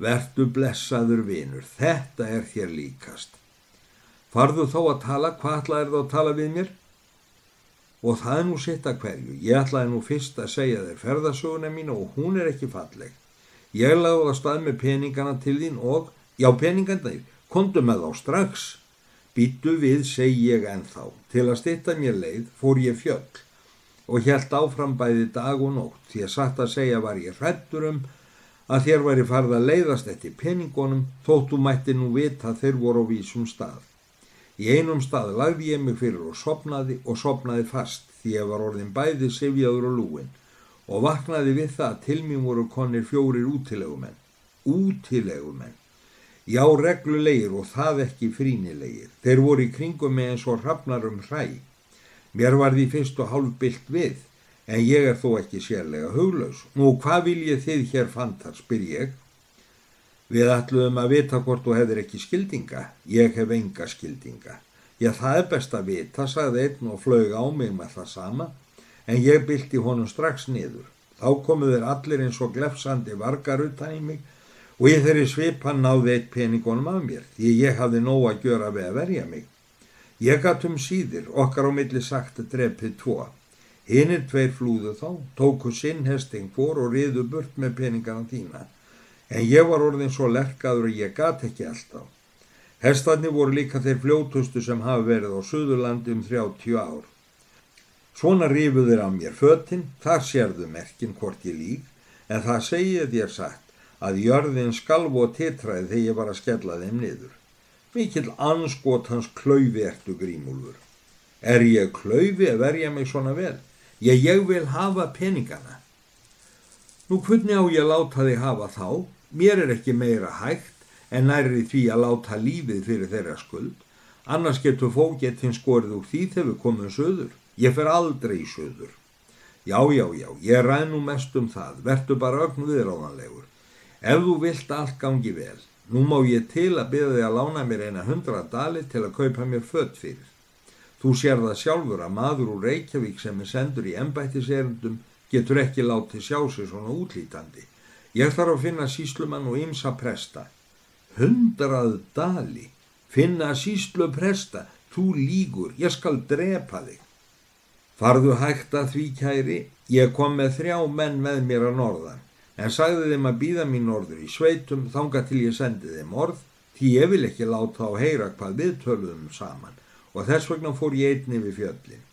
Vertu blessaður vinur, þetta er þér líkast. Farðu þó að tala, hvað ætlaði það að tala við mér? Og það er nú sitt að hverju. Ég ætlaði nú fyrst að segja þér ferðasöguna mín og hún er ekki falleg. Ég lagði á stað með peningana til þín og, já peningana þín, kondu með þá strax. Býtu við, segi ég ennþá. Til að stitta mér leið fór ég fjöll og helt áfram bæði dag og nótt. Því að satt að segja var ég hrættur um að þér væri farið að leiðast eftir peningunum þóttu mætti nú vita þeir voru á vísum stað. Í einum stað lagði ég mig fyrir og sopnaði og sopnaði fast því ég var orðin bæði sifjaður og lúin og vaknaði við það að til mér voru konir fjórir útilegumenn. Útilegumenn. Já, reglulegir og það ekki frínilegir. Þeir voru í kringum með eins og hrafnar um hræ. Mér var því fyrst og hálf byllt við, en ég er þó ekki sérlega huglaus. Nú, hvað vil ég þið hér fantar, spyr ég. Við ætluðum að vita hvort þú hefðir ekki skildinga. Ég hef enga skildinga. Já, það er best að vita, sagði einn og flög á mig með það sama, en ég bylti honum strax niður. Þá komu þeir allir eins og glefsandi vargar utan í mig og ég þeirri svipan náði eitt peningunum af mér, því ég hafði nóg að gjöra við að verja mig. Ég gatt um síðir, okkar á milli sagt að drepið tvo. Hinnir tveir flúðu þá, tóku sinn hesting fór og riðu burt með peningana þína en ég var orðin svo lerkaður að ég gat ekki alltaf. Hestarnir voru líka þeir fljótustu sem hafa verið á Suðurlandi um 30 ár. Svona rifuður á mér fötinn, þar sérðu merkinn hvort ég lík, en það segið ég sagt að jörðin skalv og titraði þegar ég var að skella þeim niður. Mikil anskot hans klaufi ertu grímúlfur. Er ég klaufi að verja mig svona vel? Ég, ég vil hafa peningana. Nú hvernig á ég láta þig hafa þá? Mér er ekki meira hægt en næri því að láta lífið fyrir þeirra skuld. Annars getur fógetinn skorið úr því þegar við komum söður. Ég fer aldrei í söður. Já, já, já, ég ræð nú mest um það. Vertu bara ögn viðráðanlegur. Ef þú vilt allt gangi vel, nú má ég til að byrja þig að lána mér eina hundra dali til að kaupa mér fött fyrir. Þú sér það sjálfur að maður úr Reykjavík sem er sendur í embættiserundum getur ekki látið sjá sig svona útlítandi. Ég þarf að finna síslumann og ymsa presta. Hundrað dali. Finna síslu presta. Þú lígur. Ég skal drepa þig. Farðu hægt að því kæri. Ég kom með þrjá menn með mér að norðan. En sagði þeim að býða mín norður í sveitum þanga til ég sendi þeim orð. Því ég vil ekki láta á heyra hvað við töluðum saman. Og þess vegna fór ég einni við fjöllin.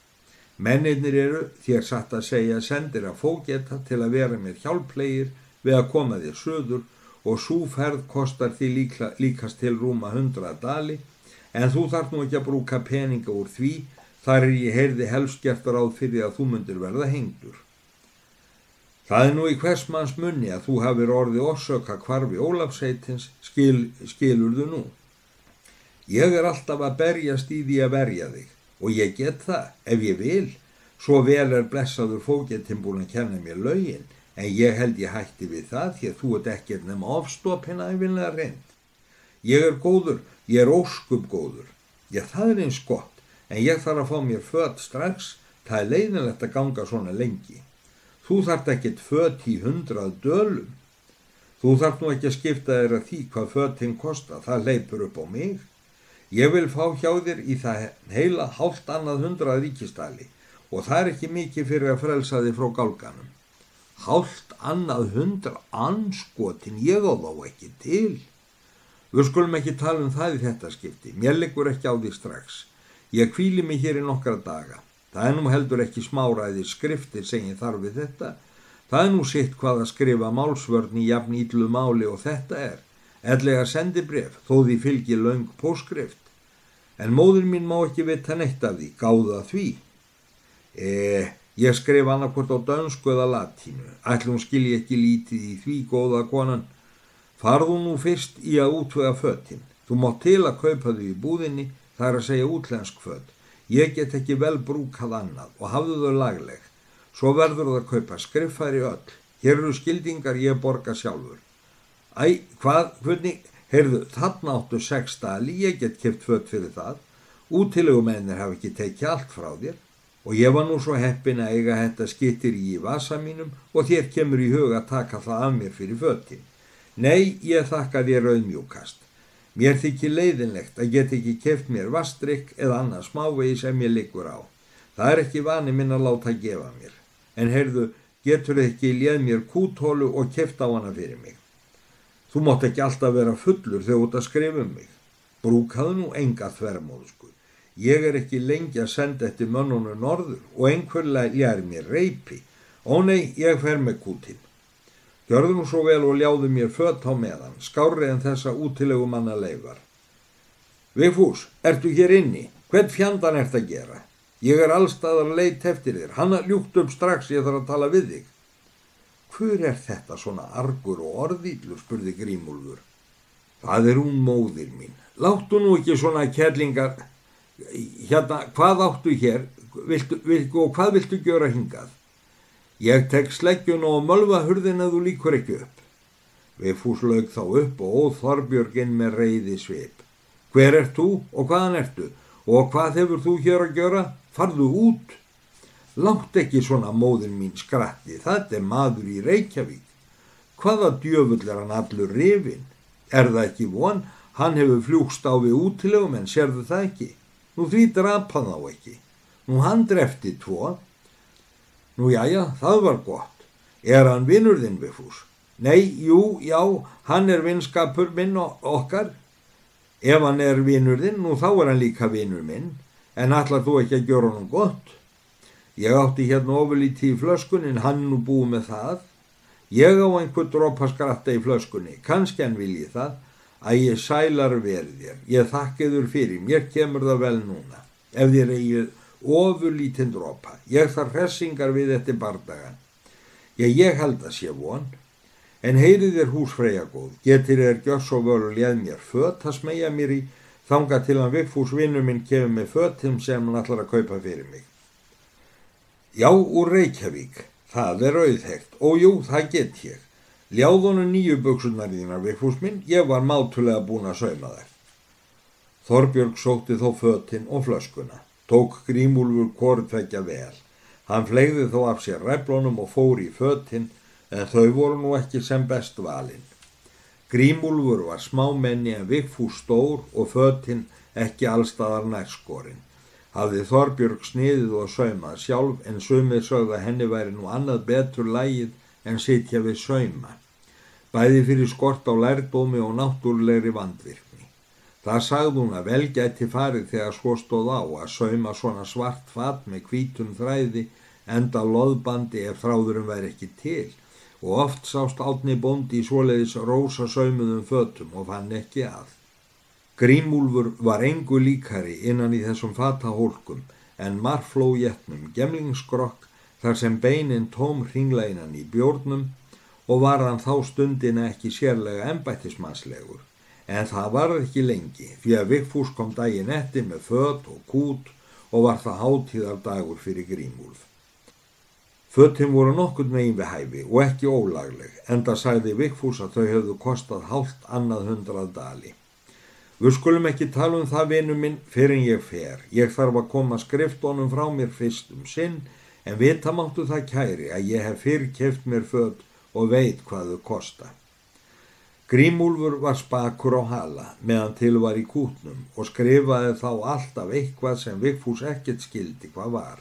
Mennirnir eru, þér satt að segja, sendir að fógeta til að vera mér hjálplegir við að koma þér söður og súferð kostar því líka, líkast til rúma 100 dali en þú þarf nú ekki að brúka peninga úr því þar er ég heyrði helst gert ráð fyrir að þú myndir verða hengdur. Það er nú í hversmanns munni að þú hafið orðið orsöka kvarfi Ólafseitins skil, skilur þú nú. Ég er alltaf að berjast í því að verja þig og ég get það ef ég vil, svo vel er blessaður fógetinn búin að kenna mér laugin en ég held ég hætti við það því að þú ert ekkert nema ofstoppina yfinlega reynd. Ég er góður, ég er óskup góður. Já, það er eins gott, en ég þarf að fá mér fött strax, það er leiðinlegt að ganga svona lengi. Þú þarft ekkert fött í hundrað dölum. Þú þarft nú ekki að skipta þér að því hvað föttinn kosta, það leipur upp á mig. Ég vil fá hjá þér í það heila hálft annað hundrað ríkistali og það er ekki mikið fyrir að frelsa þig frá gálganum. Hálft annað hundra anskotin ég á þá ekki til. Við skulum ekki tala um það í þetta skipti. Mér liggur ekki á því strax. Ég kvíli mig hér í nokkra daga. Það er nú heldur ekki smáraði skriftir sem ég þarf við þetta. Það er nú sitt hvað að skrifa málsvörn í jafn ídlu máli og þetta er. Ellega sendi bref þó því fylgi laung póskrift en móður mín má ekki vita neitt af því gáða því eða Ég skrif annarkvort á dönsku eða latínu. Ætlum skilji ekki lítið í því góða konan. Farðu nú fyrst í að útvega föttin. Þú má til að kaupa þau í búðinni, það er að segja útlensk fött. Ég get ekki vel brúkað annað og hafðu þau lagleg. Svo verður það að kaupa skriffæri öll. Hér eru skildingar ég borga sjálfur. Æ, hvað, hvernig, heyrðu, þarna áttu sex stali, ég get kipt fött fyrir það. Útilegumennir hafa ekki tekið allt frá þér og ég var nú svo heppin að eiga þetta skittir í vasa mínum og þér kemur í huga að taka það af mér fyrir föttin. Nei, ég þakka þér auðmjúkast. Mér þykir leiðinlegt að get ekki keft mér vastrygg eða annað smávegi sem ég liggur á. Það er ekki vani minn að láta gefa mér. En heyrðu, getur ekki léð mér kútólu og keft á hana fyrir mig. Þú mátt ekki alltaf vera fullur þegar þú ert að skrifa um mig. Brúkaðu nú enga þvermóðsku. Ég er ekki lengi að senda eftir mönnunu norður og einhverlega léri mér reypi. Ó nei, ég fer með kútin. Gjörðu nú svo vel og ljáðu mér fött á meðan, skárið en þessa útilegu manna leifar. Vigfús, ertu hér inni? Hvern fjandan ert að gera? Ég er allstaðar leitt eftir þér. Hanna ljúkt upp strax, ég þarf að tala við þig. Hver er þetta svona argur og orðýllur, spurði Grímúlfur. Það er hún móðir mín. Láttu nú ekki svona kellingar. Hérna, hvað áttu hér viltu, viltu, og hvað viltu gjöra hingað? Ég tek sleggjun og mölva hurðin að þú líkur ekki upp. Við fúslaug þá upp og óð Þorbjörgin með reyði svip. Hver ert þú og hvaðan ertu og hvað hefur þú hér að gjöra? Farðu út. Látt ekki svona móðin mín skratti, þetta er maður í Reykjavík. Hvaða djöfull er hann allur rifin? Er það ekki von? Hann hefur fljúkst á við útilegum en sérðu það ekki. Nú því drapa þá ekki. Nú hann drefti tvo. Nú jájá, það var gott. Er hann vinnur þinn við fús? Nei, jú, já, hann er vinskapur minn okkar. Ef hann er vinnur þinn, nú þá er hann líka vinnur minn. En allar þú ekki að gjöra hann gott? Ég átti hérna ofurlíti í flöskunin, hann nú búið með það. Ég á einhver dropa skratta í flöskunni, kannski hann vil ég það, að ég sælar verið þér. Ég þakkiður fyrir, mér kemur það vel núna. Ef þér eigið ofurlítinn dropa, ég þarf hressingar við þetta bardagan. Ég, ég held að sé von, en heyrið þér húsfreyja góð, getur þér gjöss og völu léð mér fött að smegja mér í, þanga til hann vikfúsvinnu minn kemur með föttum sem hann ætlar að kaupa fyrir mig. Já, úr Reykjavík. Það er auðhegt. Og jú, það get ég. Ljáðonu nýju buksunar þínar við fús minn, ég var mátulega búin að sauma þær. Þorbjörg sótti þó fötinn og flöskuna. Tók grímúlfur kortvekja vel. Hann flegði þó af sér ræflunum og fór í fötinn, en þau voru nú ekki sem best valinn. Grímúlfur var smámenni en vikfús stór og fötinn ekki allstaðar nærskórin hafði Þorbjörg sniðið og saumað sjálf en sumið sögð að henni væri nú annað betur lægið en sitja við sauma. Bæði fyrir skort á lærdómi og náttúrlegri vandvirkni. Það sagði hún að velgæti farið þegar svo stóð á að sauma svona svart fatt með kvítum þræði enda loðbandi ef þráðurum væri ekki til og oft sást átni bóndi í svoleiðis rosa saumuðum fötum og fann ekki að. Grímúlfur var engu líkari innan í þessum fatahólkum en marflójetnum gemlingsgrokk þar sem beinin tóm hringleinan í bjórnum og var hann þá stundina ekki sérlega ennbættismannslegur. En það var ekki lengi því að Vigfús kom daginn etti með fött og kút og var það hátíðardagur fyrir Grímúlf. Föttin voru nokkur megin við hæfi og ekki ólagleg en það sagði Vigfús að þau höfðu kostað hálft annað hundrað dali. Við skulum ekki tala um það vinu minn fyrir en ég fer. Ég þarf að koma skriftónum frá mér fyrst um sinn en vita máttu það kæri að ég hef fyrr keft mér född og veit hvað þau kosta. Grímúlfur var spakur á hala meðan til var í kútnum og skrifaði þá alltaf eitthvað sem Vigfús ekkert skildi hvað var.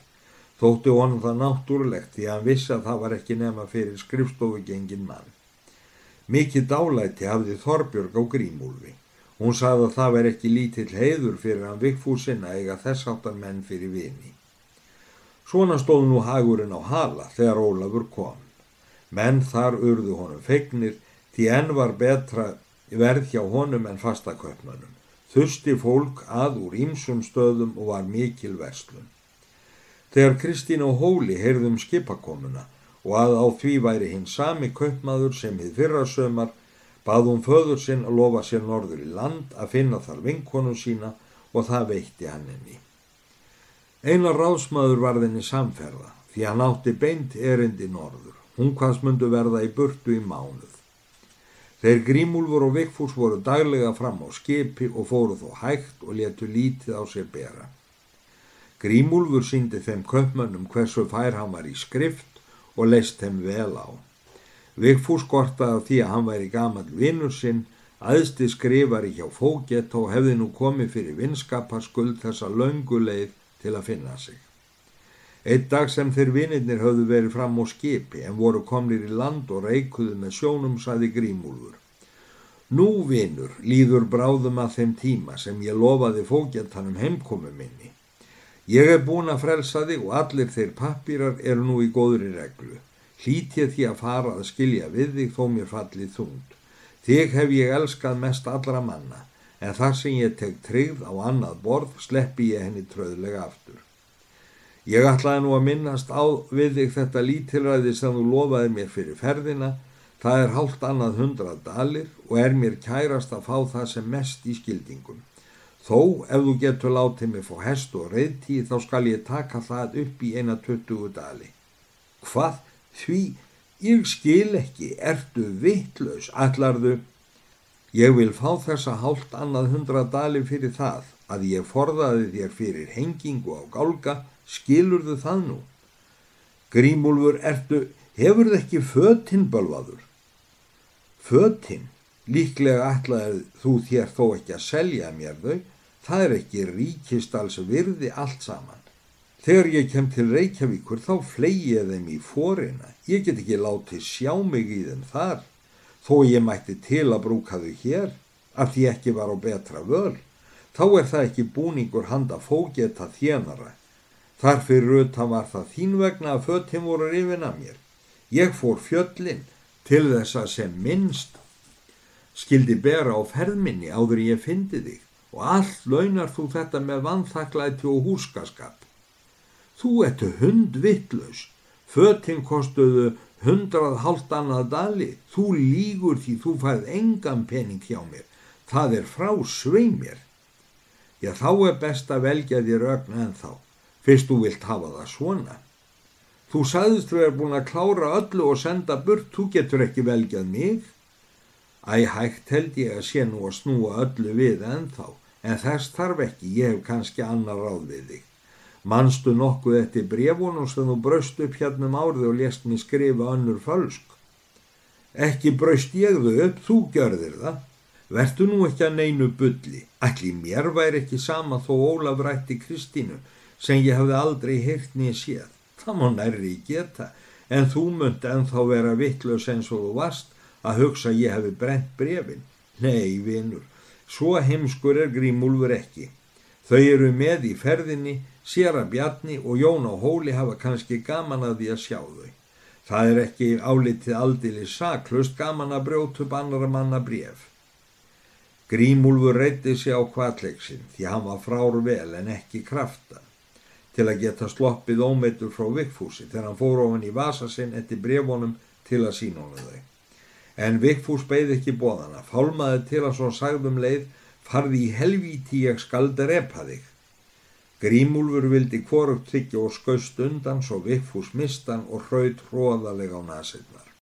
Þótti honum það náttúrulegt því að hann vissi að það var ekki nema fyrir skrifstofugengin mann. Mikið dálæti hafði Þorbjörg á Grímúlfi. Hún sagði að það veri ekki lítill heiður fyrir hann vikfúsin að eiga þess áttar menn fyrir vini. Svona stóð nú hagurinn á hala þegar Ólafur kom. Menn þar urðu honum fegnir því enn var betra verð hjá honum en fastaköpnunum. Þusti fólk að úr ímsum stöðum og var mikil verslun. Þegar Kristín og Hóli heyrðum skipakomuna og að á því væri hinn sami köpmaður sem hið fyrra sömar Bað hún föður sinn að lofa sér norður í land að finna þar vinkonu sína og það veitti hann henni. Einar ráðsmaður var þenni samferða því hann átti beint erindi norður. Hún hvaðs myndu verða í burtu í mánuð. Þeir grímúlfur og vikfús voru daglega fram á skipi og fóru þó hægt og letu lítið á sér bera. Grímúlfur síndi þeim köpmönnum hversu fær hann var í skrift og leist þeim vel á. Vigfús gortaði á því að hann væri gamal vinnur sinn, aðsti skrifari hjá fógett og hefði nú komið fyrir vinskaparskuld þessa lönguleið til að finna sig. Eitt dag sem þeir vinnirnir höfðu verið fram á skipi en voru komnir í land og reikuðu með sjónum saði grímúlfur. Nú vinnur líður bráðum að þeim tíma sem ég lofaði fógettanum heimkomu minni. Ég er búin að frelsa þig og allir þeir pappirar eru nú í góðri reglu hlít ég því að fara að skilja við þig þó mér fallið þúnd. Þig hef ég elskað mest allra manna, en þar sem ég tek tryggð á annað borð sleppi ég henni tröðlega aftur. Ég ætlaði nú að minnast á við þig þetta lítilræði sem þú lofaði mér fyrir ferðina, það er hálft annað hundrað dalir og er mér kærast að fá það sem mest í skildingum. Þó ef þú getur látið mig fór hest og reyðtíð þá skal ég taka það upp í eina tuttugu dali. Hvað Því ég skil ekki, ertu vittlaus, allarðu. Ég vil fá þessa hálft annað hundra dali fyrir það að ég forðaði þér fyrir hengingu á gálga, skilurðu það nú? Grímúlfur, ertu, hefur þið ekki fötinn bölvaður? Fötinn? Líklega ætlaði þú þér þó ekki að selja mér þau, það er ekki ríkistals virði allt saman. Þegar ég kem til Reykjavíkur þá flegi ég þeim í fórina. Ég get ekki látið sjá mig í þeim þar, þó ég mætti til að brúka þau hér, af því ekki var á betra völ. Þá er það ekki búningur handa fógeta þjenara. Þar fyrir auðvitað var það þín vegna að föttim voru rifin að mér. Ég fór fjöllin til þess að sem minnst skildi bera á ferðminni áður ég fyndi þig og allt launar þú þetta með vannþaklæti og húskaskap. Þú ertu hundvittlaus, fötinn kostuðu hundrað hálft annað dali, þú lígur því þú færð engan pening hjá mér, það er frá sveimir. Já þá er best að velja þér ögn en þá, fyrst þú vilt hafa það svona. Þú sagðist þú er búin að klára öllu og senda burt, þú getur ekki veljað mig. Æ, hægt held ég að sé nú að snúa öllu við en þá, en þess þarf ekki, ég hef kannski annar ráð við þig. Manstu nokkuð eftir brefunum sem þú braust upp hérna um árið og lést mér skrifa önnur fölsk? Ekki braust ég þau upp, þú gjörðir það. Vertu nú ekki að neinu bulli. Ætli mér væri ekki sama þó Ólaf rætti Kristínu sem ég hafði aldrei heyrt niður séð. Það má nærri geta, en þú myndi enþá vera vittlaus eins og þú varst að hugsa ég hefði brent brefin. Nei, vinur, svo heimskur er grímúlfur ekki. Þau eru með í ferðinni Sér að Bjarni og Jón á Hóli hafa kannski gaman að því að sjá þau. Það er ekki álitið aldili saklust gaman að brjóta upp annara manna bref. Grímúlfur reytti sig á kvalleiksin því hann var frár vel en ekki krafta til að geta sloppið ómeitur frá Vikfúsi þegar hann fór ofan í vasa sinn eftir brefunum til að honum þau. En Vikfús beigð ekki bóðana, fálmaði til að svo sagðum leið farði í helvíti ég skalda repa þig. Grímúlfur vildi hvorugt tryggja og skaust undan svo Viffús mistan og hraut hróðalega á nasinnar.